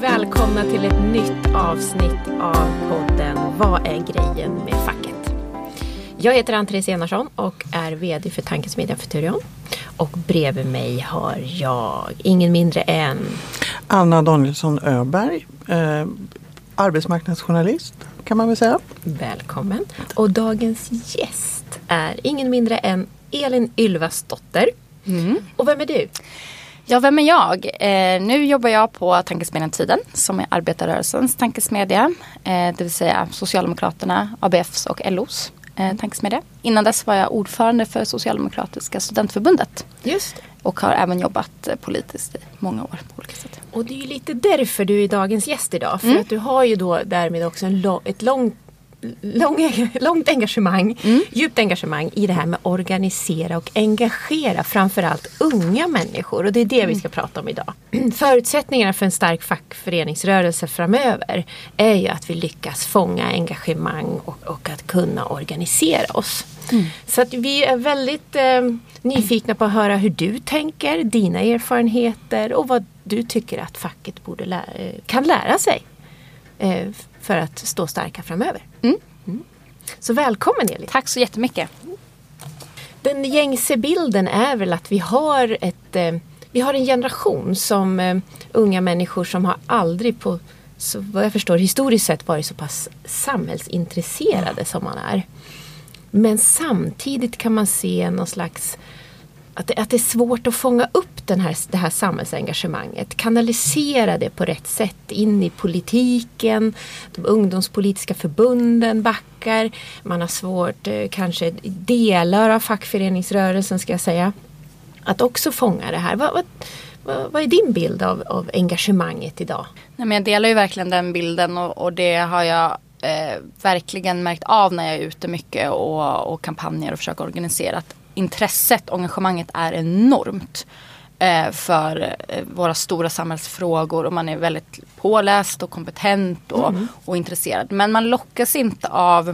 välkomna till ett nytt avsnitt av podden Vad är grejen med facket? Jag heter Ann-Therese Enarsson och är VD för Tankesmedjan Futurion. Och bredvid mig har jag ingen mindre än Anna Danielsson Öberg, eh, arbetsmarknadsjournalist kan man väl säga. Välkommen. Och dagens gäst är ingen mindre än Elin Ylvasdotter. Mm. Och vem är du? Ja, vem är jag? Eh, nu jobbar jag på Tankesmedjan Tiden som är arbetarrörelsens tankesmedja. Eh, det vill säga Socialdemokraterna, ABFs och LOs eh, tankesmedja. Innan dess var jag ordförande för Socialdemokratiska studentförbundet. Just Och har även jobbat eh, politiskt i många år på olika sätt. Och det är ju lite därför du är dagens gäst idag. För mm. att du har ju då därmed också en lo ett långt lång, långt engagemang, mm. djupt engagemang i det här med organisera och engagera framförallt unga människor. Och det är det mm. vi ska prata om idag. Förutsättningarna för en stark fackföreningsrörelse framöver är ju att vi lyckas fånga engagemang och, och att kunna organisera oss. Mm. Så att vi är väldigt eh, nyfikna på att höra hur du tänker, dina erfarenheter och vad du tycker att facket borde lä kan lära sig eh, för att stå starka framöver. Mm. Mm. Så välkommen Elin! Tack så jättemycket! Den gängse bilden är väl att vi har, ett, eh, vi har en generation som eh, unga människor som har aldrig på så vad jag förstår historiskt sett varit så pass samhällsintresserade som man är. Men samtidigt kan man se någon slags att det, att det är svårt att fånga upp den här, det här samhällsengagemanget. Kanalisera det på rätt sätt in i politiken. De ungdomspolitiska förbunden backar. Man har svårt, eh, kanske delar av fackföreningsrörelsen ska jag säga, att också fånga det här. Vad, vad, vad, vad är din bild av, av engagemanget idag? Nej, men jag delar ju verkligen den bilden och, och det har jag eh, verkligen märkt av när jag är ute mycket och, och kampanjer och försöker organisera. Att intresset, engagemanget är enormt eh, för eh, våra stora samhällsfrågor och man är väldigt påläst och kompetent och, mm. och intresserad. Men man lockas inte av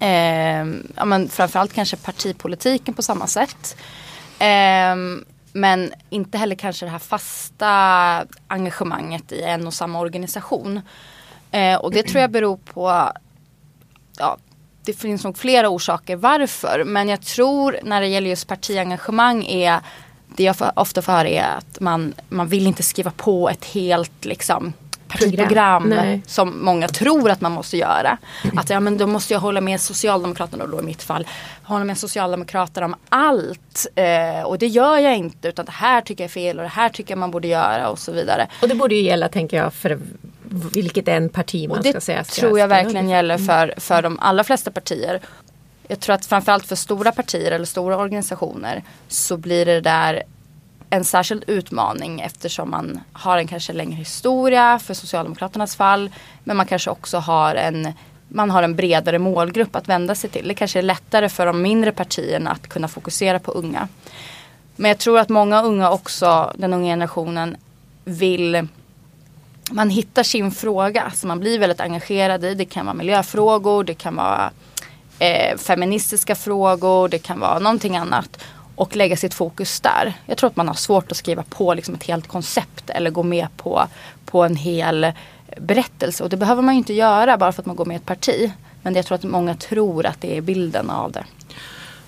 eh, ja, men framförallt kanske partipolitiken på samma sätt. Eh, men inte heller kanske det här fasta engagemanget i en och samma organisation. Eh, och det tror jag beror på ja, det finns nog flera orsaker varför. Men jag tror när det gäller just partiengagemang är det jag ofta får höra är att man, man vill inte skriva på ett helt liksom partiprogram som många tror att man måste göra. Att ja men då måste jag hålla med Socialdemokraterna och då i mitt fall hålla med Socialdemokraterna om allt. Eh, och det gör jag inte utan det här tycker jag är fel och det här tycker jag man borde göra och så vidare. Och det borde ju gälla tänker jag för vilket en parti man ska säga. Det tror jag verkligen gäller för, för de allra flesta partier. Jag tror att framförallt för stora partier eller stora organisationer så blir det där en särskild utmaning eftersom man har en kanske längre historia för Socialdemokraternas fall. Men man kanske också har en man har en bredare målgrupp att vända sig till. Det kanske är lättare för de mindre partierna att kunna fokusera på unga. Men jag tror att många unga också, den unga generationen, vill man hittar sin fråga som man blir väldigt engagerad i. Det kan vara miljöfrågor, det kan vara eh, feministiska frågor, det kan vara någonting annat. Och lägga sitt fokus där. Jag tror att man har svårt att skriva på liksom ett helt koncept eller gå med på, på en hel berättelse. Och det behöver man ju inte göra bara för att man går med i ett parti. Men jag tror att många tror att det är bilden av det.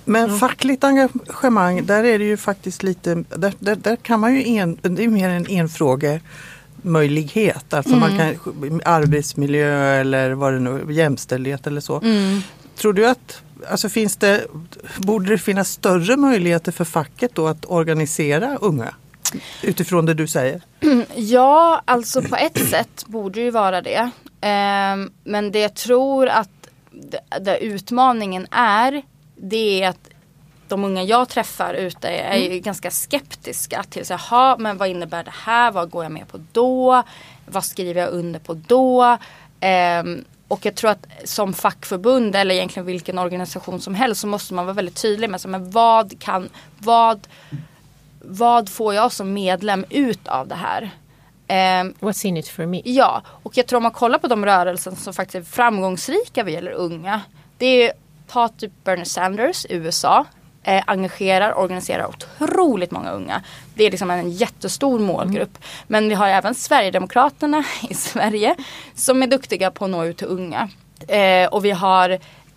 Men mm. fackligt engagemang, där är det ju faktiskt lite, där, där, där kan man ju en, det är mer en enfråge möjlighet. Alltså mm. man kan, arbetsmiljö eller vad det nu jämställdhet eller så. Mm. Tror du att alltså finns det, borde det finnas större möjligheter för facket då att organisera unga? Utifrån det du säger? Ja, alltså på ett sätt borde det ju vara det. Um, men det jag tror att det, det utmaningen är det är att de unga jag träffar ute är mm. ju ganska skeptiska till så här, men vad innebär det här? Vad går jag med på då? Vad skriver jag under på då? Um, och jag tror att som fackförbund eller egentligen vilken organisation som helst så måste man vara väldigt tydlig med så, men vad kan, vad, vad får jag som medlem ut av det här? Um, What's in it for me? Ja, och jag tror om man kollar på de rörelser som faktiskt är framgångsrika vad gäller unga. Det är ta typ Bernie Sanders, USA. Eh, engagerar, organiserar otroligt många unga. Det är liksom en jättestor målgrupp. Mm. Men vi har även Sverigedemokraterna i Sverige som är duktiga på att nå ut till unga. Eh, och vi har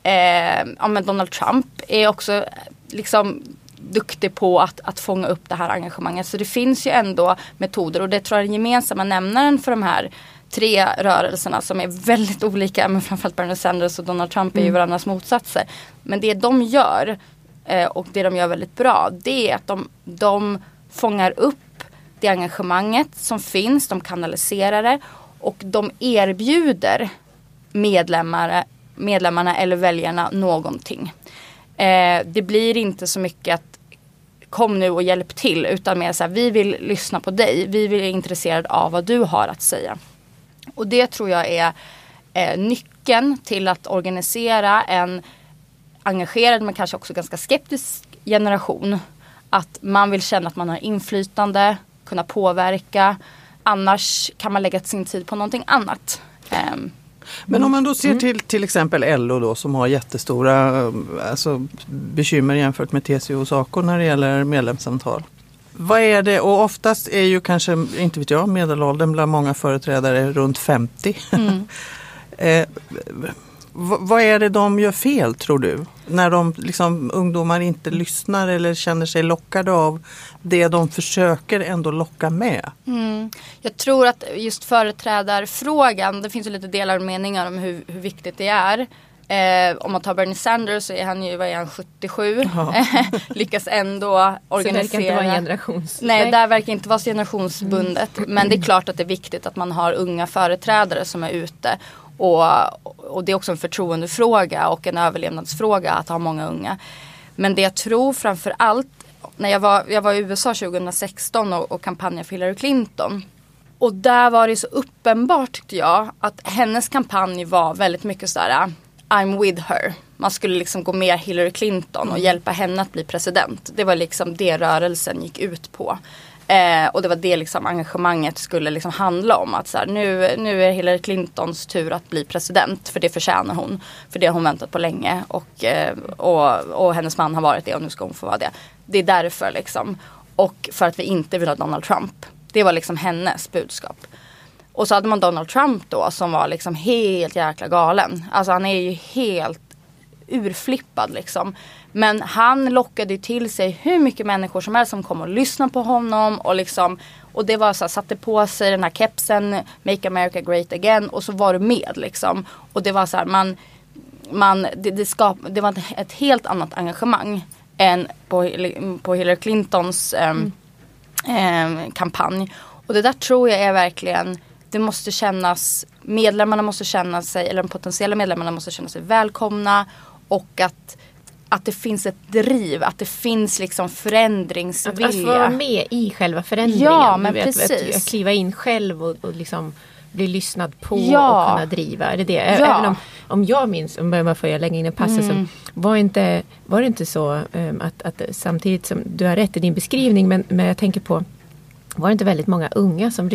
eh, ja, men Donald Trump är också liksom duktig på att, att fånga upp det här engagemanget. Så det finns ju ändå metoder och det tror jag är den gemensamma nämnaren för de här tre rörelserna som är väldigt olika. Men framförallt Bernie Sanders och Donald Trump är ju mm. varandras motsatser. Men det de gör eh, Eh, och det de gör väldigt bra det är att de, de fångar upp det engagemanget som finns. De kanaliserar det och de erbjuder medlemmar, medlemmarna eller väljarna någonting. Eh, det blir inte så mycket att kom nu och hjälp till utan mer så här, vi vill lyssna på dig. Vi vill är intresserade av vad du har att säga. Och det tror jag är eh, nyckeln till att organisera en engagerad men kanske också ganska skeptisk generation. Att man vill känna att man har inflytande, kunna påverka. Annars kan man lägga sin tid på någonting annat. Um, men om man då ser mm. till till exempel LO då som har jättestora alltså, bekymmer jämfört med TCO och SACO när det gäller medlemsantal. Vad är det och oftast är ju kanske, inte vet jag, medelåldern bland många företrädare runt 50. Mm. eh, vad är det de gör fel tror du? När de, liksom, ungdomar inte lyssnar eller känner sig lockade av det de försöker ändå locka med? Mm. Jag tror att just företrädarfrågan, det finns ju lite delade meningar om hur, hur viktigt det är. Eh, om man tar Bernie Sanders så är han ju, vad är han, 77. Ja. Lyckas ändå organisera. Så det verkar inte vara generations... Nej, det verkar inte vara generationsbundet. Mm. Men det är klart att det är viktigt att man har unga företrädare som är ute. Och, och det är också en förtroendefråga och en överlevnadsfråga att ha många unga. Men det jag tror framför allt, när jag var, jag var i USA 2016 och, och kampanjade för Hillary Clinton. Och där var det så uppenbart tyckte jag att hennes kampanj var väldigt mycket sådär I'm with her. Man skulle liksom gå med Hillary Clinton och mm. hjälpa henne att bli president. Det var liksom det rörelsen gick ut på. Eh, och det var det liksom engagemanget skulle liksom handla om. Att så här, nu, nu är Hillary Clintons tur att bli president. För det förtjänar hon. För det har hon väntat på länge. Och, eh, och, och hennes man har varit det och nu ska hon få vara det. Det är därför liksom. Och för att vi inte vill ha Donald Trump. Det var liksom hennes budskap. Och så hade man Donald Trump då som var liksom helt jäkla galen. Alltså han är ju helt urflippad liksom. Men han lockade till sig hur mycket människor som helst som kom och lyssnade på honom och liksom och det var så här, satte på sig den här kepsen Make America Great Again och så var du med liksom. Och det var så här, man, man det, det, skap, det var ett helt annat engagemang än på, på Hillary Clintons eh, mm. eh, kampanj. Och det där tror jag är verkligen det måste kännas, medlemmarna måste känna sig, eller de potentiella medlemmarna måste känna sig välkomna och att att det finns ett driv, att det finns liksom förändringsvilja. Att, att få vara med i själva förändringen. Ja, men vet, precis. Att, att, kliva in själv och, och liksom bli lyssnad på ja. och kunna driva. Är det det? Ja. Även om, om jag minns, om jag får lägga in en passus, mm. var, inte, var det inte så um, att, att samtidigt som du har rätt i din beskrivning men, men jag tänker på var det inte väldigt många unga som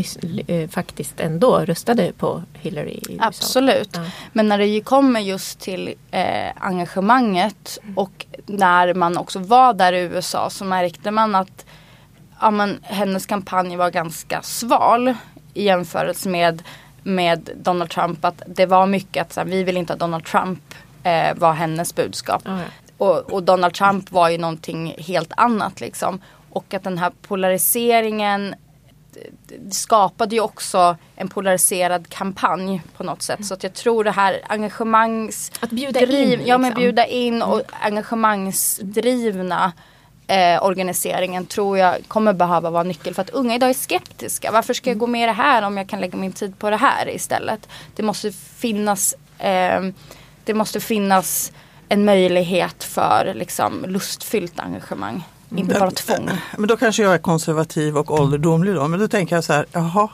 eh, faktiskt ändå röstade på Hillary? I Absolut. Ja. Men när det kommer just till eh, engagemanget och när man också var där i USA så märkte man att ja, men, hennes kampanj var ganska sval i jämförelse med, med Donald Trump. Att det var mycket att så här, vi vill inte att Donald Trump eh, var hennes budskap. Ja. och, och Donald Trump var ju någonting helt annat liksom. Och att den här polariseringen skapade ju också en polariserad kampanj på något sätt. Så att jag tror det här engagemangs... Att bjuda driv, in. Liksom. Ja men bjuda in och engagemangsdrivna eh, organiseringen tror jag kommer behöva vara nyckel för att unga idag är skeptiska. Varför ska jag gå med i det här om jag kan lägga min tid på det här istället? Det måste finnas, eh, det måste finnas en möjlighet för liksom, lustfyllt engagemang. Inte bara tvång. Men då kanske jag är konservativ och ålderdomlig då. Men då tänker jag så här, jaha.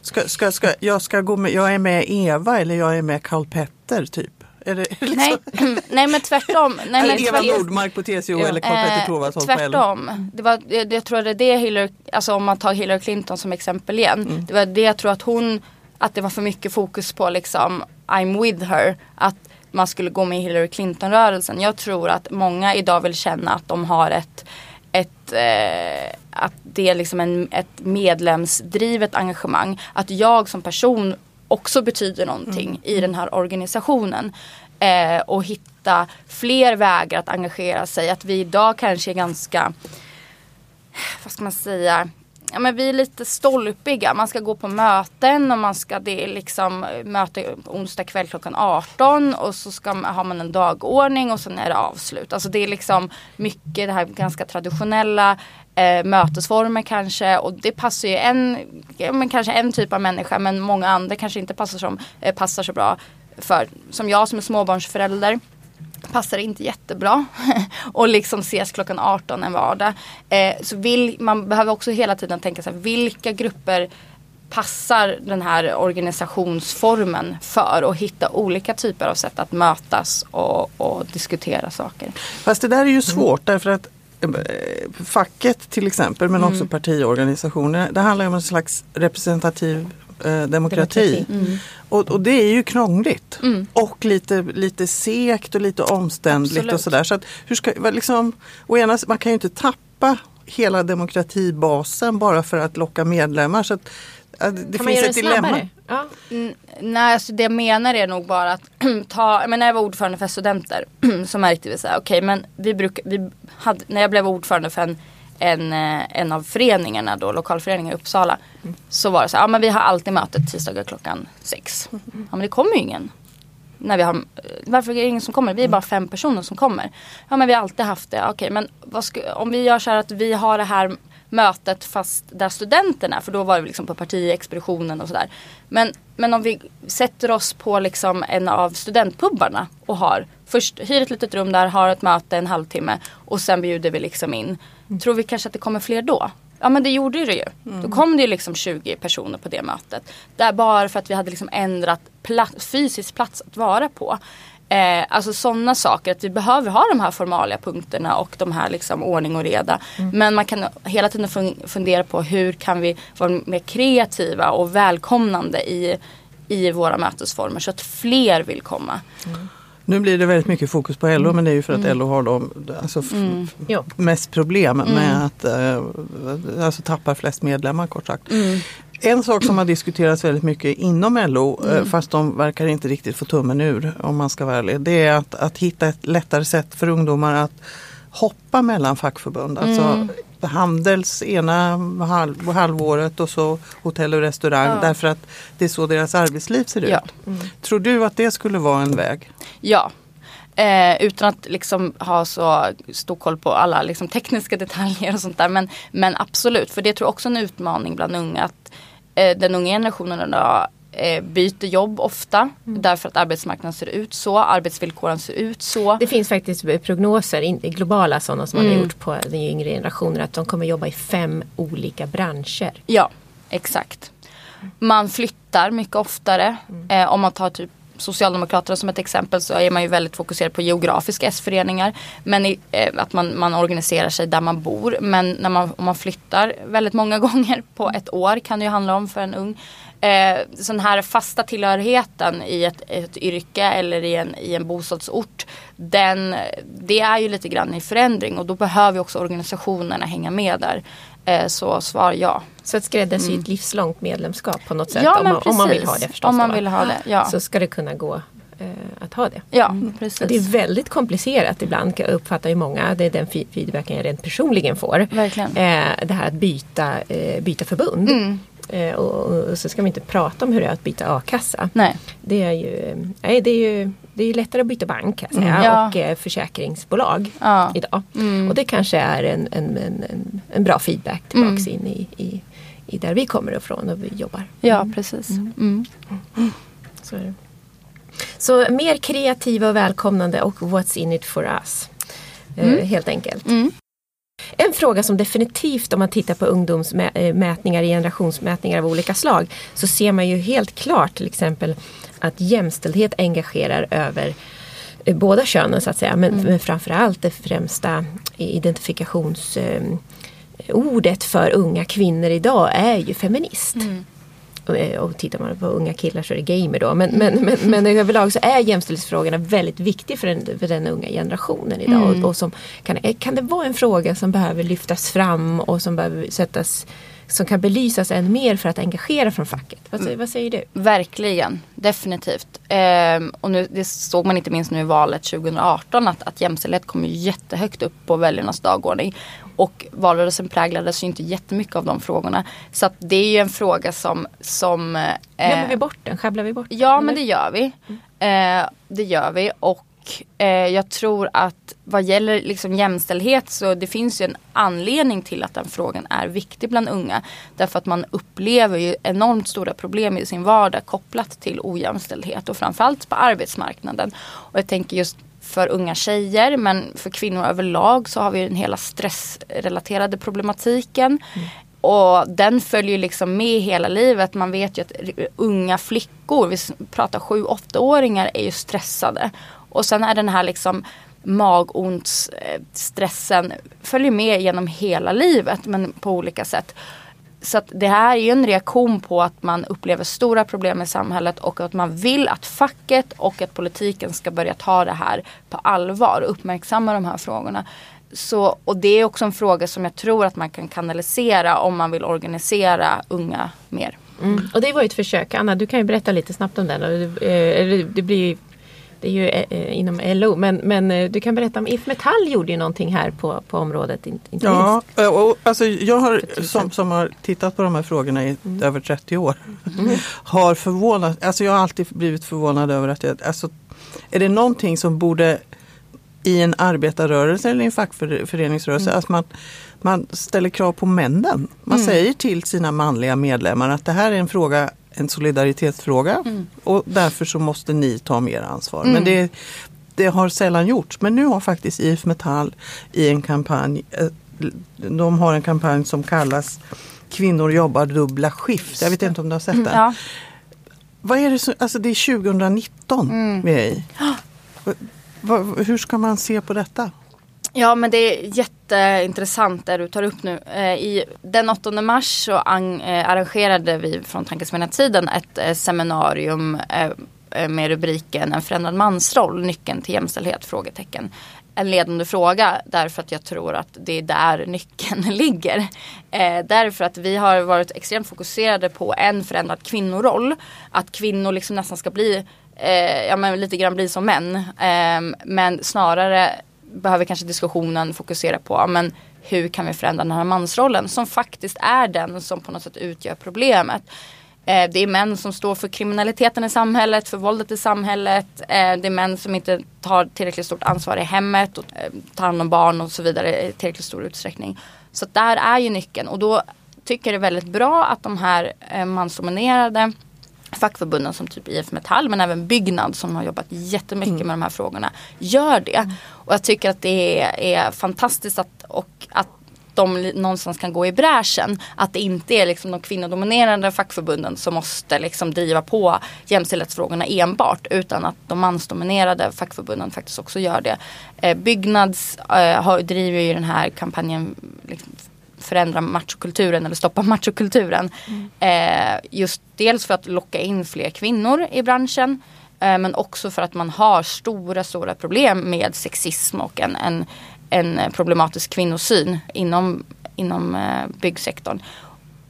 Ska, ska, ska, jag, ska gå med, jag är med Eva eller jag är med Karl Petter typ. Det, liksom? nej, nej men tvärtom. Nej, eller Eva Nordmark på TCO eller Karl Petter Thorwaldsson Tvärtom. Det var, jag, jag tror det är det Hillary, alltså om man tar Hillary Clinton som exempel igen. Mm. Det var det jag tror att hon, att det var för mycket fokus på liksom I'm with her. Att man skulle gå med i Hillary Clinton-rörelsen. Jag tror att många idag vill känna att de har ett ett, eh, att det är liksom en, ett medlemsdrivet engagemang. Att jag som person också betyder någonting mm. i den här organisationen. Eh, och hitta fler vägar att engagera sig. Att vi idag kanske är ganska, vad ska man säga, ja, men vi är lite stolpiga. Man ska gå på möten och man ska det liksom eh, möte onsdag kväll klockan 18 och så ska man, har man en dagordning och sen är det avslut. Alltså det är liksom mycket det här ganska traditionella eh, mötesformer kanske och det passar ju en, ja, men kanske en typ av människa men många andra kanske inte passar, som, eh, passar så bra för. Som jag som är småbarnsförälder passar inte jättebra och liksom ses klockan 18 en vardag. Eh, så vill, man behöver också hela tiden tänka sig vilka grupper passar den här organisationsformen för och hitta olika typer av sätt att mötas och, och diskutera saker. Fast det där är ju svårt därför att eh, facket till exempel men mm. också partiorganisationer. Det handlar om en slags representativ eh, demokrati. demokrati. Mm. Och, och, det är ju krångligt mm. och lite, lite sekt och lite omständligt Absolut. och sådär. Så att hur ska, liksom, och ena, man kan ju inte tappa hela demokratibasen bara för att locka medlemmar. Så att, det kan finns ett dilemma. Ja. Mm, nej, alltså det jag menar är nog bara att ta, men när jag var ordförande för studenter så märkte vi så här, okej okay, men vi brukar, vi hade, när jag blev ordförande för en en, eh, en av föreningarna då, lokalföreningen i Uppsala. Mm. Så var det så här, ja men vi har alltid möte tisdagar klockan sex. Ja men det kommer ju ingen. När vi har, eh, varför är det ingen som kommer? Vi är bara fem personer som kommer. Ja men vi har alltid haft det. Okej men ska, om vi gör så här att vi har det här mötet fast där studenterna, för då var det liksom på partiexpeditionen och sådär. Men, men om vi sätter oss på liksom en av studentpubbarna och har först hyr ett litet rum där, har ett möte en halvtimme och sen bjuder vi liksom in. Mm. Tror vi kanske att det kommer fler då? Ja men det gjorde det ju. Mm. Då kom det ju liksom 20 personer på det mötet. Där bara för att vi hade liksom ändrat plats, fysisk plats att vara på. Eh, alltså sådana saker, att vi behöver ha de här formaliga punkterna och de här liksom ordning och reda. Mm. Men man kan hela tiden fundera på hur kan vi vara mer kreativa och välkomnande i, i våra mötesformer så att fler vill komma. Mm. Nu blir det väldigt mycket fokus på LO mm. men det är ju för att mm. LO har de, alltså, mm. mest problem med mm. att uh, alltså, tappar flest medlemmar kort sagt. Mm. En sak som har diskuterats väldigt mycket inom LO, eh, mm. fast de verkar inte riktigt få tummen ur om man ska vara ärlig, det är att, att hitta ett lättare sätt för ungdomar att hoppa mellan fackförbund. Alltså mm. Handels ena halv, halvåret och så hotell och restaurang ja. därför att det är så deras arbetsliv ser ut. Ja. Mm. Tror du att det skulle vara en väg? Ja, Eh, utan att liksom ha så stor koll på alla liksom, tekniska detaljer och sånt där. Men, men absolut, för det tror jag också är en utmaning bland unga. Att eh, den unga generationen idag eh, byter jobb ofta mm. därför att arbetsmarknaden ser ut så, arbetsvillkoren ser ut så. Det finns faktiskt prognoser, in, globala sådana som mm. man har gjort på den yngre generationen att de kommer jobba i fem olika branscher. Ja, exakt. Man flyttar mycket oftare. Mm. Eh, om man tar typ Socialdemokraterna som ett exempel så är man ju väldigt fokuserad på geografiska S-föreningar. Men i, eh, att man, man organiserar sig där man bor. Men när man, om man flyttar väldigt många gånger på ett år kan det ju handla om för en ung. Eh, sån här fasta tillhörigheten i ett, ett yrke eller i en, i en bostadsort. Den, det är ju lite grann i förändring och då behöver också organisationerna hänga med där. Eh, så svar ja. Så ett skräddarsytt mm. livslångt medlemskap på något sätt ja, om, man, om, man, vill ha det förstås. Om man vill ha det, ja. Så ska det kunna gå eh, att ha det. Ja, mm. precis. Och det är väldigt komplicerat ibland uppfattar ju många. Det är den feedbacken jag rent personligen får. Verkligen. Eh, det här att byta, byta förbund. Mm. Och, och, så ska vi inte prata om hur det är att byta a-kassa. Nej. Det är ju, nej, det är ju det är lättare att byta bank säga, mm, ja. och eh, försäkringsbolag ja. idag. Mm. Och det kanske är en, en, en, en bra feedback tillbaks mm. in i, i, i, där vi kommer ifrån och vi jobbar. Ja mm. precis. Mm. Mm. Så, Så mer kreativa och välkomnande och what's in it for us. Eh, helt enkelt. En fråga som definitivt om man tittar på ungdomsmätningar, generationsmätningar av olika slag så ser man ju helt klart till exempel att jämställdhet engagerar över eh, båda könen så att säga. Men, mm. men framförallt det främsta identifikationsordet för unga kvinnor idag är ju feminist. Mm. Eh, och tittar man på unga killar så är det gamer då. Men, men, men, men överlag så är jämställdhetsfrågorna väldigt viktiga för den, för den unga generationen idag. Mm. Och, och, som, kan, eh, kan det vara en fråga som behöver lyftas fram och som behöver sättas som kan belysas än mer för att engagera från facket. Vad, säger, vad säger du? Verkligen, definitivt. Ehm, och nu, det såg man inte minst nu i valet 2018 att, att jämställdhet kom jättehögt upp på väljarnas dagordning. Och valrörelsen präglades ju inte jättemycket av de frågorna. Så att det är ju en fråga som... som eh, Glömmer vi bort den? Sjabblar vi bort den? Ja men det gör vi. Mm. Eh, det gör vi och eh, jag tror att vad gäller liksom jämställdhet så det finns ju en anledning till att den frågan är viktig bland unga. Därför att man upplever ju enormt stora problem i sin vardag kopplat till ojämställdhet och framförallt på arbetsmarknaden. Och jag tänker just för unga tjejer men för kvinnor överlag så har vi den hela stressrelaterade problematiken. Mm. Och den följer liksom med hela livet. Man vet ju att unga flickor, vi pratar 7-8-åringar, är ju stressade. Och sen är den här liksom magont-stressen följer med genom hela livet men på olika sätt. Så det här är ju en reaktion på att man upplever stora problem i samhället och att man vill att facket och att politiken ska börja ta det här på allvar och uppmärksamma de här frågorna. Så, och det är också en fråga som jag tror att man kan kanalisera om man vill organisera unga mer. Mm. Och det var ju ett försök. Anna, du kan ju berätta lite snabbt om den. Eh, det blir det är ju eh, inom LO men, men eh, du kan berätta om IF Metall gjorde ju någonting här på, på området. Inte ja, minst. Och, alltså jag har som, som har tittat på de här frågorna i mm. över 30 år mm. har förvånat, alltså jag har alltid blivit förvånad över att jag, alltså, är det någonting som borde i en arbetarrörelse eller en fackföreningsrörelse, mm. att man, man ställer krav på männen. Man mm. säger till sina manliga medlemmar att det här är en fråga en solidaritetsfråga mm. och därför så måste ni ta mer ansvar. Mm. Men det, det har sällan gjorts. Men nu har faktiskt IF Metall i en kampanj, eh, de har en kampanj som kallas Kvinnor jobbar dubbla skift. Jag vet inte om du har sett den? Ja. Vad är det, som, alltså det är 2019 mm. vi är i. Hur ska man se på detta? Ja men det är jätteintressant det du tar upp nu. Eh, I, den 8 mars så eh, arrangerade vi från Tankesmedjan Tiden ett eh, seminarium eh, eh, med rubriken En förändrad mansroll, nyckeln till jämställdhet? Frågetecken. En ledande fråga därför att jag tror att det är där nyckeln ligger. Eh, därför att vi har varit extremt fokuserade på en förändrad kvinnoroll. Att kvinnor liksom nästan ska bli eh, ja, men lite grann bli som män. Eh, men snarare behöver kanske diskussionen fokusera på men hur kan vi förändra den här mansrollen som faktiskt är den som på något sätt utgör problemet. Eh, det är män som står för kriminaliteten i samhället, för våldet i samhället. Eh, det är män som inte tar tillräckligt stort ansvar i hemmet och eh, tar hand om barn och så vidare i tillräckligt stor utsträckning. Så där är ju nyckeln och då tycker jag det är väldigt bra att de här eh, mansdominerade fackförbunden som typ IF Metall men även Byggnad som har jobbat jättemycket mm. med de här frågorna gör det. Mm. Och jag tycker att det är, är fantastiskt att, och att de någonstans kan gå i bräschen. Att det inte är liksom de kvinnodominerade fackförbunden som måste liksom driva på jämställdhetsfrågorna enbart. Utan att de mansdominerade fackförbunden faktiskt också gör det. Eh, Byggnads eh, har, driver ju den här kampanjen liksom, förändra machokulturen eller stoppa machokulturen. Mm. Eh, just dels för att locka in fler kvinnor i branschen. Eh, men också för att man har stora, stora problem med sexism och en, en, en problematisk kvinnosyn inom, inom eh, byggsektorn.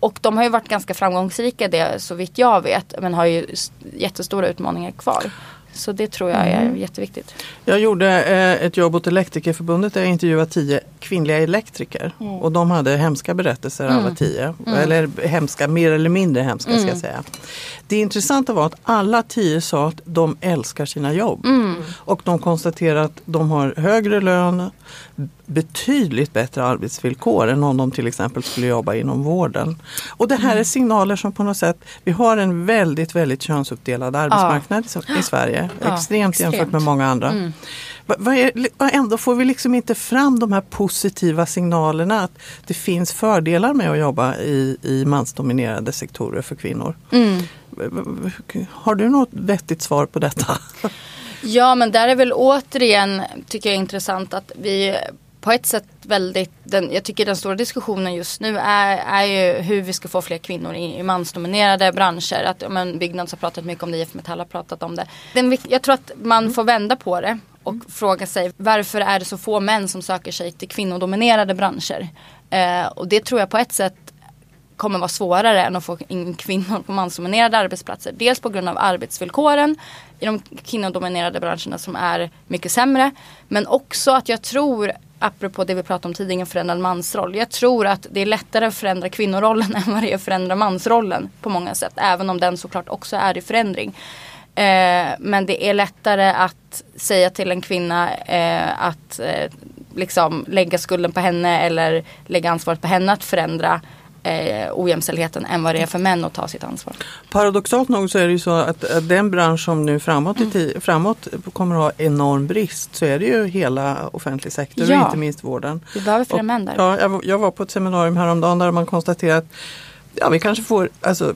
Och de har ju varit ganska framgångsrika det så vitt jag vet men har ju jättestora utmaningar kvar. Så det tror jag är mm. jätteviktigt. Jag gjorde eh, ett jobb åt Elektrikerförbundet där jag intervjuade tio kvinnliga elektriker. Mm. Och de hade hemska berättelser mm. alla tio. Mm. Eller hemska, mer eller mindre hemska ska jag mm. säga. Det intressanta var att alla tio sa att de älskar sina jobb. Mm. Och de konstaterar att de har högre lön, betydligt bättre arbetsvillkor än om de till exempel skulle jobba inom vården. Och det här är signaler som på något sätt, vi har en väldigt väldigt könsuppdelad arbetsmarknad ja. i Sverige. Ja, extremt, extremt jämfört med många andra. Mm. Ändå får vi liksom inte fram de här positiva signalerna att det finns fördelar med att jobba i, i mansdominerade sektorer för kvinnor. Mm. Har du något vettigt svar på detta? Ja men där är väl återigen tycker jag intressant att vi på ett sätt väldigt, den, jag tycker den stora diskussionen just nu är, är ju hur vi ska få fler kvinnor i, i mansdominerade branscher. Att, men, Byggnads har pratat mycket om det, IF Metall har pratat om det. Den, jag tror att man får vända på det och fråga sig varför är det så få män som söker sig till kvinnodominerade branscher. Eh, och det tror jag på ett sätt kommer vara svårare än att få in kvinnor på mansdominerade arbetsplatser. Dels på grund av arbetsvillkoren i de kvinnodominerade branscherna som är mycket sämre. Men också att jag tror apropå det vi pratade om tidigare, en förändrad mansroll. Jag tror att det är lättare att förändra kvinnorollen än vad det är att förändra mansrollen på många sätt. Även om den såklart också är i förändring. Eh, men det är lättare att säga till en kvinna eh, att eh, liksom lägga skulden på henne eller lägga ansvaret på henne att förändra eh, ojämställdheten än vad det är för män att ta sitt ansvar. Paradoxalt nog så är det ju så att, att den bransch som nu framåt, mm. framåt kommer att ha enorm brist så är det ju hela offentlig sektor ja. och inte minst vården. Vi behöver fler män där. Ja, jag, jag var på ett seminarium häromdagen där man konstaterat Ja, vi kanske får, alltså,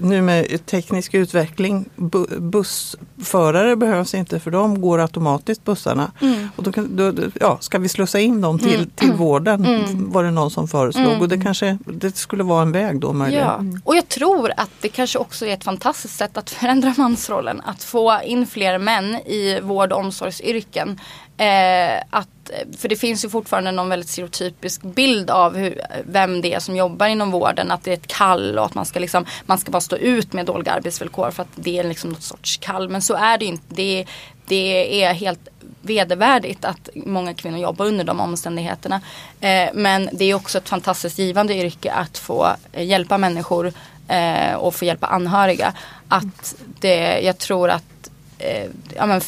nu med teknisk utveckling, bu bussförare behövs inte för de går automatiskt bussarna. Mm. Och då kan, då, ja, ska vi slussa in dem till, mm. till vården mm. var det någon som föreslog. Mm. Och det kanske det skulle vara en väg då möjligen. Ja. Och jag tror att det kanske också är ett fantastiskt sätt att förändra mansrollen. Att få in fler män i vård och omsorgsyrken. Eh, att, Eh, för det finns ju fortfarande någon väldigt stereotypisk bild av hur, vem det är som jobbar inom vården. Att det är ett kall och att man ska, liksom, man ska bara stå ut med dåliga arbetsvillkor för att det är liksom något sorts kall. Men så är det ju inte. Det, det är helt vedervärdigt att många kvinnor jobbar under de omständigheterna. Eh, men det är också ett fantastiskt givande yrke att få eh, hjälpa människor eh, och få hjälpa anhöriga. Att det, jag tror att eh, ja, men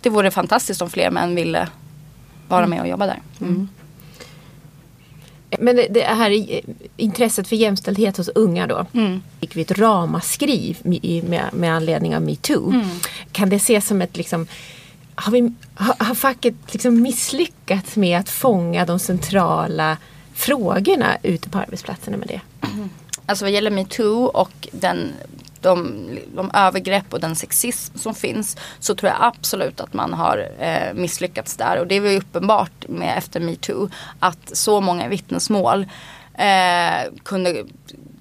det vore fantastiskt om fler män ville vara med och jobba där. Mm. mm. Men det, det, här intresset för jämställdhet hos unga då. Mm. Fick vi ett ramaskri med, med anledning av metoo. Mm. Kan det ses som ett liksom har, vi, har, har facket liksom misslyckats med att fånga de centrala frågorna ute på arbetsplatserna med det? Alltså vad gäller metoo och den de, de övergrepp och den sexism som finns så tror jag absolut att man har eh, misslyckats där. Och det är ju uppenbart med efter metoo att så många vittnesmål eh, kunde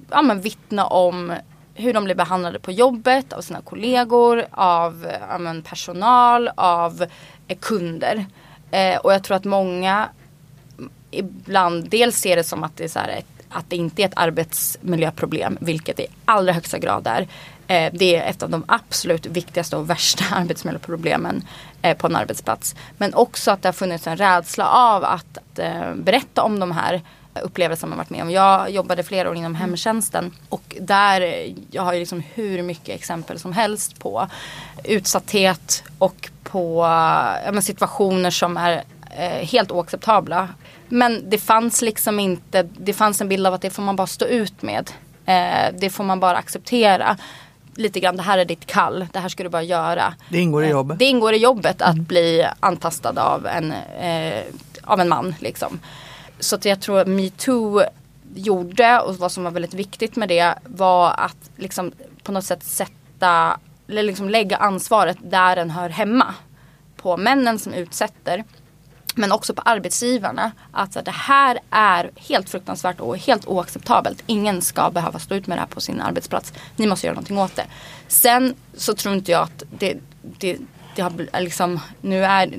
ja, men vittna om hur de blir behandlade på jobbet av sina kollegor, av ja, men personal, av eh, kunder. Eh, och jag tror att många ibland dels ser det som att det är så ett att det inte är ett arbetsmiljöproblem, vilket det i allra högsta grad är. Eh, det är ett av de absolut viktigaste och värsta arbetsmiljöproblemen eh, på en arbetsplats. Men också att det har funnits en rädsla av att, eh, berätta om de här upplevelser man varit med om. Jag jobbade flera år inom hemtjänsten och där, jag har ju liksom hur mycket exempel som helst på utsatthet och på situationer som är eh, helt oacceptabla. Men det fanns liksom inte, det fanns en bild av att det får man bara stå ut med. Eh, det får man bara acceptera. Lite grann, det här är ditt kall, det här ska du bara göra. Det ingår i eh, jobbet. det ingår i jobbet att mm. bli antastad av en, eh, av en man. Liksom. Så att jag tror metoo gjorde och vad som var väldigt viktigt med det var att liksom på något sätt sätta, eller liksom lägga ansvaret där den hör hemma. På männen som utsätter men också på arbetsgivarna. Att det här är helt fruktansvärt och helt oacceptabelt. Ingen ska behöva stå ut med det här på sin arbetsplats. Ni måste göra någonting åt det. Sen så tror inte jag att det, det, det har liksom, nu är,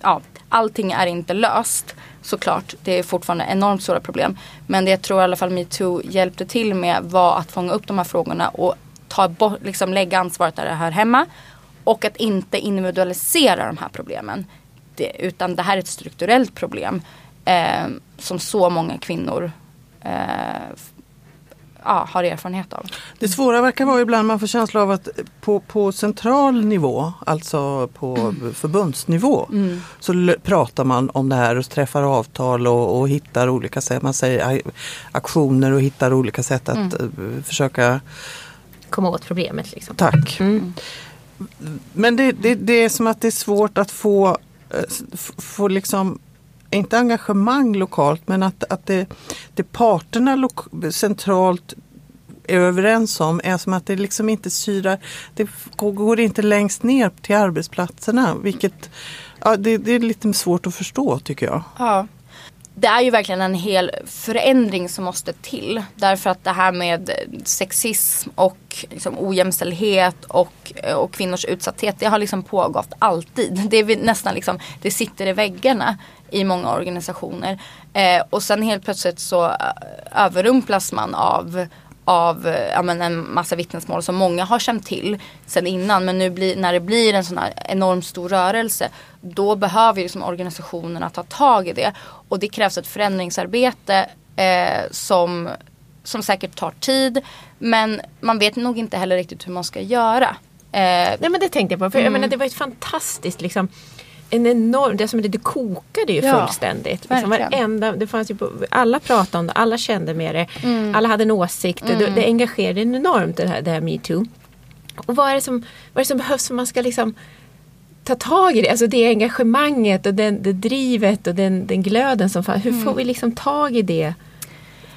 ja, allting är inte löst såklart. Det är fortfarande enormt stora problem. Men det jag tror i alla fall metoo hjälpte till med var att fånga upp de här frågorna och ta bort, liksom lägga ansvaret där det hör hemma. Och att inte individualisera de här problemen det, utan det här är ett strukturellt problem eh, som så många kvinnor eh, ja, har erfarenhet av. Det svåra verkar vara ibland man får känsla av att på, på central nivå, alltså på mm. förbundsnivå, mm. så pratar man om det här och träffar avtal och, och hittar olika sätt, man säger aktioner och hittar olika sätt att mm. Eh, försöka komma åt problemet. Liksom. Tack. Mm. Men det, det, det, är som att det är svårt att få Eh, få liksom inte engagemang lokalt men att, att det, det parterna centralt är överens om är som att det liksom inte syrar, det går inte längst ner till arbetsplatserna. Vilket ja, det, det är lite svårt att förstå tycker jag. Ja det är ju verkligen en hel förändring som måste till. Därför att det här med sexism och liksom ojämställdhet och, och kvinnors utsatthet det har liksom pågått alltid. Det, är nästan liksom, det sitter i väggarna i många organisationer. Eh, och sen helt plötsligt så överrumplas man av av ja, men en massa vittnesmål som många har känt till sen innan. Men nu blir, när det blir en sån här enormt stor rörelse då behöver liksom organisationerna ta tag i det. Och det krävs ett förändringsarbete eh, som, som säkert tar tid. Men man vet nog inte heller riktigt hur man ska göra. Eh, Nej men det tänkte jag på. För mm. jag menar, det var ett fantastiskt liksom en enorm, det, som det, det kokade ju ja, fullständigt. Liksom varenda, det fanns ju på, alla pratade om det, alla kände med det. Mm. Alla hade en åsikt. Mm. Det, det engagerade enormt det här, det här metoo. Och vad är, det som, vad är det som behövs för man ska liksom ta tag i det? Alltså det engagemanget och den, det drivet och den, den glöden som fanns. Hur mm. får vi liksom tag i det?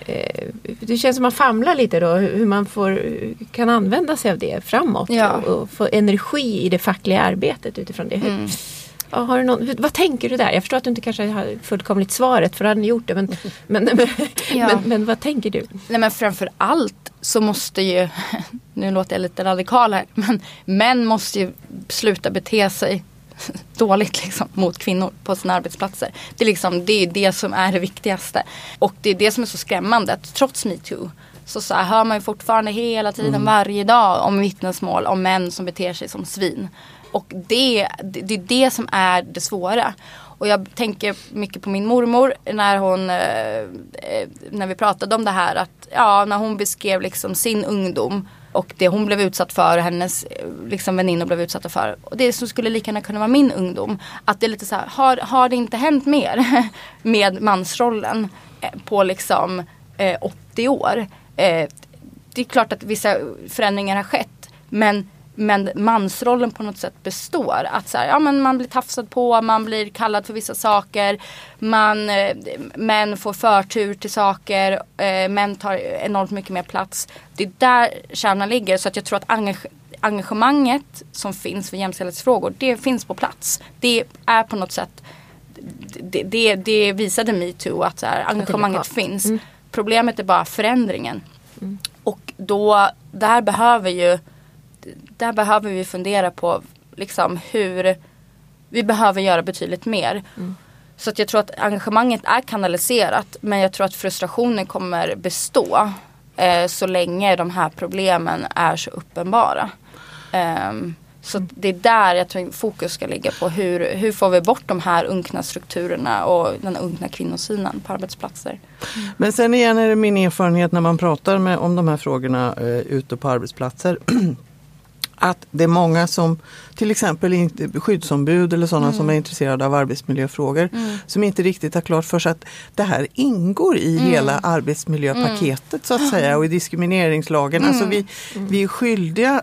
Eh, det känns som man famlar lite då hur man får, kan använda sig av det framåt ja. och, och, få energi i det fackliga arbetet utifrån det. Mm. Har du någon, vad tänker du där? Jag förstår att du inte kanske har fullkomligt svaret för hade gjort det. Men, men, men, ja. men, men, vad tänker du? Nej men framför allt så måste ju, nu låter jag lite radikal här, men män måste ju sluta bete sig dåligt liksom, mot kvinnor på sina arbetsplatser. Det är, liksom, det är det som är det viktigaste. Och det är det som är så skrämmande att trots metoo så, så hör man ju fortfarande hela tiden mm. varje dag om vittnesmål om män som beter sig som svin. Och det, det är det som är det svåra. Och jag tänker mycket på min mormor när hon, eh, eh, när vi pratade om det här att, ja när hon beskrev liksom sin ungdom och det hon blev utsatt för och hennes eh, liksom, väninnor blev utsatta för. Och det som skulle lika gärna kunna vara min ungdom. Att det är lite så här, har, har det inte hänt mer med mansrollen eh, på liksom eh, 80 år? Eh, det är klart att vissa förändringar har skett men men mansrollen på något sätt består. Att så här, ja, men man blir tafsad på, man blir kallad för vissa saker. Man, eh, män får förtur till saker. Eh, män tar enormt mycket mer plats. Det är där kärnan ligger. Så att jag tror att engage engagemanget som finns för jämställdhetsfrågor, det finns på plats. Det är på något sätt det, det, det visade metoo att så här, engagemanget finns. Mm. Problemet är bara förändringen. Mm. Och då, där behöver ju där behöver vi fundera på liksom hur vi behöver göra betydligt mer. Mm. Så att jag tror att engagemanget är kanaliserat men jag tror att frustrationen kommer bestå eh, så länge de här problemen är så uppenbara. Um, så mm. det är där jag tror fokus ska ligga på. Hur, hur får vi bort de här unkna strukturerna och den unkna kvinnosynen på arbetsplatser. Men sen igen är det min erfarenhet när man pratar med, om de här frågorna eh, ute på arbetsplatser att det är många som till exempel skyddsombud eller sådana mm. som är intresserade av arbetsmiljöfrågor mm. som inte riktigt har klart för sig att det här ingår i mm. hela arbetsmiljöpaketet så att säga och i diskrimineringslagen. Alltså vi, mm. vi är skyldiga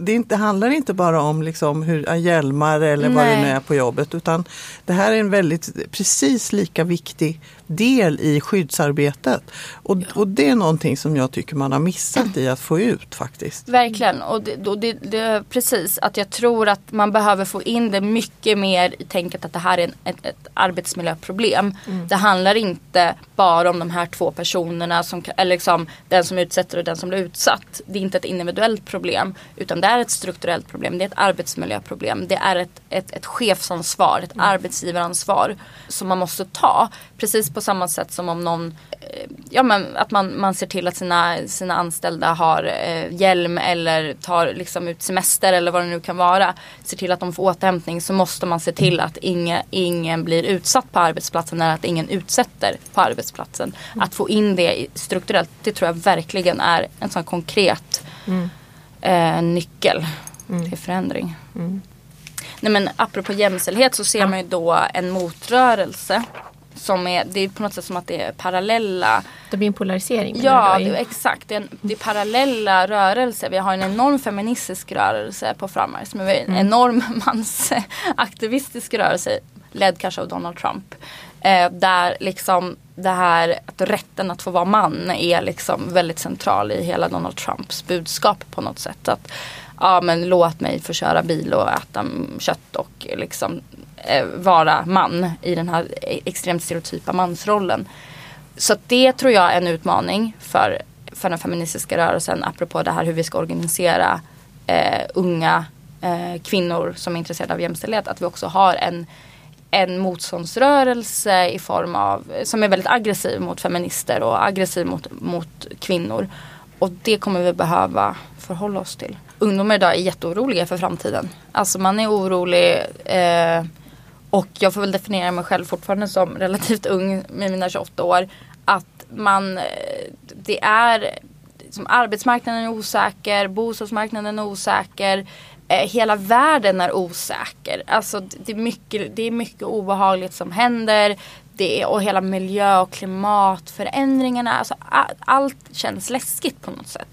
det inte, handlar inte bara om liksom hur hjälmar eller Nej. vad det nu är på jobbet utan det här är en väldigt precis lika viktig del i skyddsarbetet. Och, ja. och det är någonting som jag tycker man har missat i att få ut faktiskt. Verkligen och det, det, det, precis att jag tror att man behöver få in det mycket mer i tänket att det här är en, ett, ett arbetsmiljöproblem. Mm. Det handlar inte bara om de här två personerna som, eller liksom den som utsätter och den som blir utsatt. Det är inte ett individuellt problem utan det är ett strukturellt problem. Det är ett arbetsmiljöproblem. Det är ett, ett, ett chefsansvar, ett mm. arbetsgivaransvar som man måste ta. Precis på samma sätt som om någon eh, Ja men att man, man ser till att sina, sina anställda har eh, hjälm eller tar liksom ut semester eller vad det nu kan vara. Ser till att de får återhämtning så måste man se till att inge, ingen blir utsatt på arbetsplatsen eller att ingen utsätter på arbetsplatsen. Mm. Att få in det strukturellt det tror jag verkligen är en sån konkret mm. eh, nyckel mm. till förändring. Mm. Nej men apropå jämställdhet så ser man ju då en motrörelse som är, det är på något sätt som att det är parallella. Det blir en polarisering? Ja, det, exakt. Det är, en, det är parallella rörelser. Vi har en enorm feministisk rörelse på frammarsch. Men vi har en mm. enorm mansaktivistisk rörelse ledd kanske av Donald Trump. Eh, där liksom det här att rätten att få vara man är liksom väldigt central i hela Donald Trumps budskap på något sätt. Att ja men låt mig få köra bil och äta kött och liksom Eh, vara man i den här extremt stereotypa mansrollen. Så det tror jag är en utmaning för, för den feministiska rörelsen apropå det här hur vi ska organisera eh, unga eh, kvinnor som är intresserade av jämställdhet. Att vi också har en, en motståndsrörelse i form av, som är väldigt aggressiv mot feminister och aggressiv mot, mot kvinnor. Och det kommer vi behöva förhålla oss till. Ungdomar idag är jätteoroliga för framtiden. Alltså man är orolig eh, och jag får väl definiera mig själv fortfarande som relativt ung med mina 28 år. Att man, eh, det är, som arbetsmarknaden är osäker, bostadsmarknaden är osäker. Eh, hela världen är osäker. Alltså det är mycket, det är mycket obehagligt som händer. Det är, och hela miljö och klimatförändringarna. Alltså, allt känns läskigt på något sätt.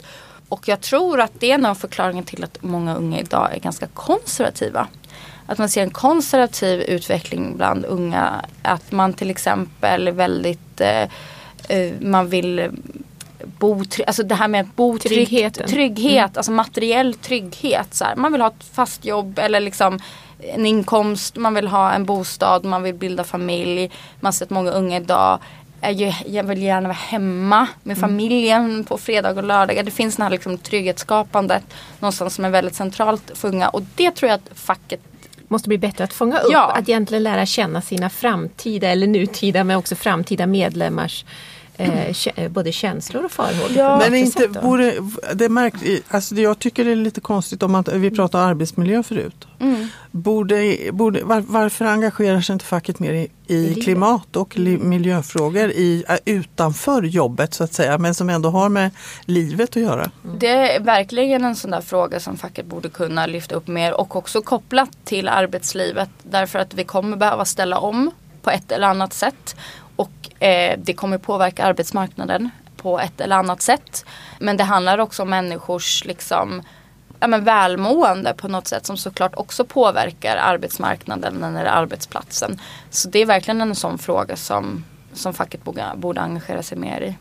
Och jag tror att det är en av förklaringarna till att många unga idag är ganska konservativa. Att man ser en konservativ utveckling bland unga. Att man till exempel är väldigt, eh, eh man vill bo, alltså det här med att bo Tryggheten. trygghet, mm. alltså materiell trygghet. Så här. Man vill ha ett fast jobb eller liksom en inkomst, man vill ha en bostad, man vill bilda familj. Man ser att många unga idag ju, jag vill gärna vara hemma med mm. familjen på fredag och lördagar. Det finns den här liksom trygghetsskapandet någonstans som är väldigt centralt för unga och det tror jag att facket måste bli bättre att fånga upp. Ja. Att egentligen lära känna sina framtida eller nutida men också framtida medlemmars eh, eh, både känslor och farhågor. Ja. Men inte, borde, det märk, alltså jag tycker det är lite konstigt om att vi pratade arbetsmiljö förut. Mm. Borde, borde, var, varför engagerar sig inte facket mer i, i klimat och li, miljöfrågor i, äh, utanför jobbet så att säga men som ändå har med livet att göra? Mm. Det är verkligen en sån där fråga som facket borde kunna lyfta upp mer och också kopplat till arbetslivet därför att vi kommer behöva ställa om på ett eller annat sätt. Eh, det kommer påverka arbetsmarknaden på ett eller annat sätt. Men det handlar också om människors liksom, ja, men välmående på något sätt som såklart också påverkar arbetsmarknaden eller arbetsplatsen. Så det är verkligen en sån fråga som, som facket borde, borde engagera sig mer i.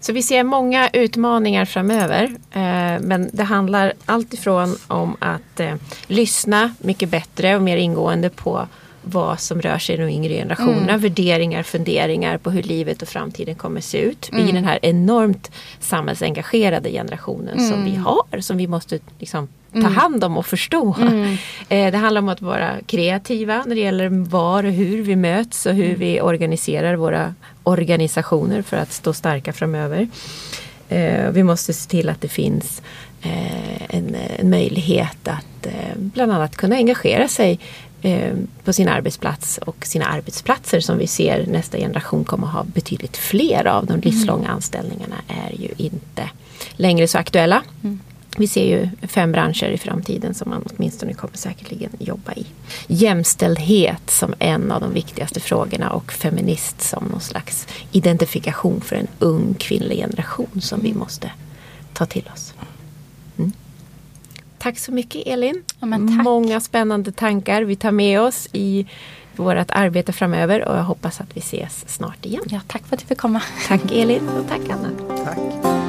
Så vi ser många utmaningar framöver. Eh, men det handlar alltifrån om att eh, lyssna mycket bättre och mer ingående på vad som rör sig i de yngre generationerna. Mm. Värderingar, funderingar på hur livet och framtiden kommer se ut. Mm. I den här enormt samhällsengagerade generationen mm. som vi har. Som vi måste liksom ta mm. hand om och förstå. Mm. Eh, det handlar om att vara kreativa när det gäller var och hur vi möts och hur mm. vi organiserar våra organisationer för att stå starka framöver. Eh, vi måste se till att det finns eh, en, en möjlighet att bland annat kunna engagera sig Eh, på sin arbetsplats och sina arbetsplatser som vi ser nästa generation kommer ha betydligt fler av. De livslånga mm. anställningarna är ju inte längre så aktuella. Mm. Vi ser ju fem branscher i framtiden som man åtminstone kommer säkerligen jobba i. Jämställdhet som en av de viktigaste frågorna och feminist som någon slags identifikation för en ung kvinnlig generation som vi måste ta till oss. Tack så mycket Elin. Ja, Många spännande tankar vi tar med oss i vårt arbete framöver och jag hoppas att vi ses snart igen. Ja, tack för att du fick komma. Tack Elin och tack Anna. Tack.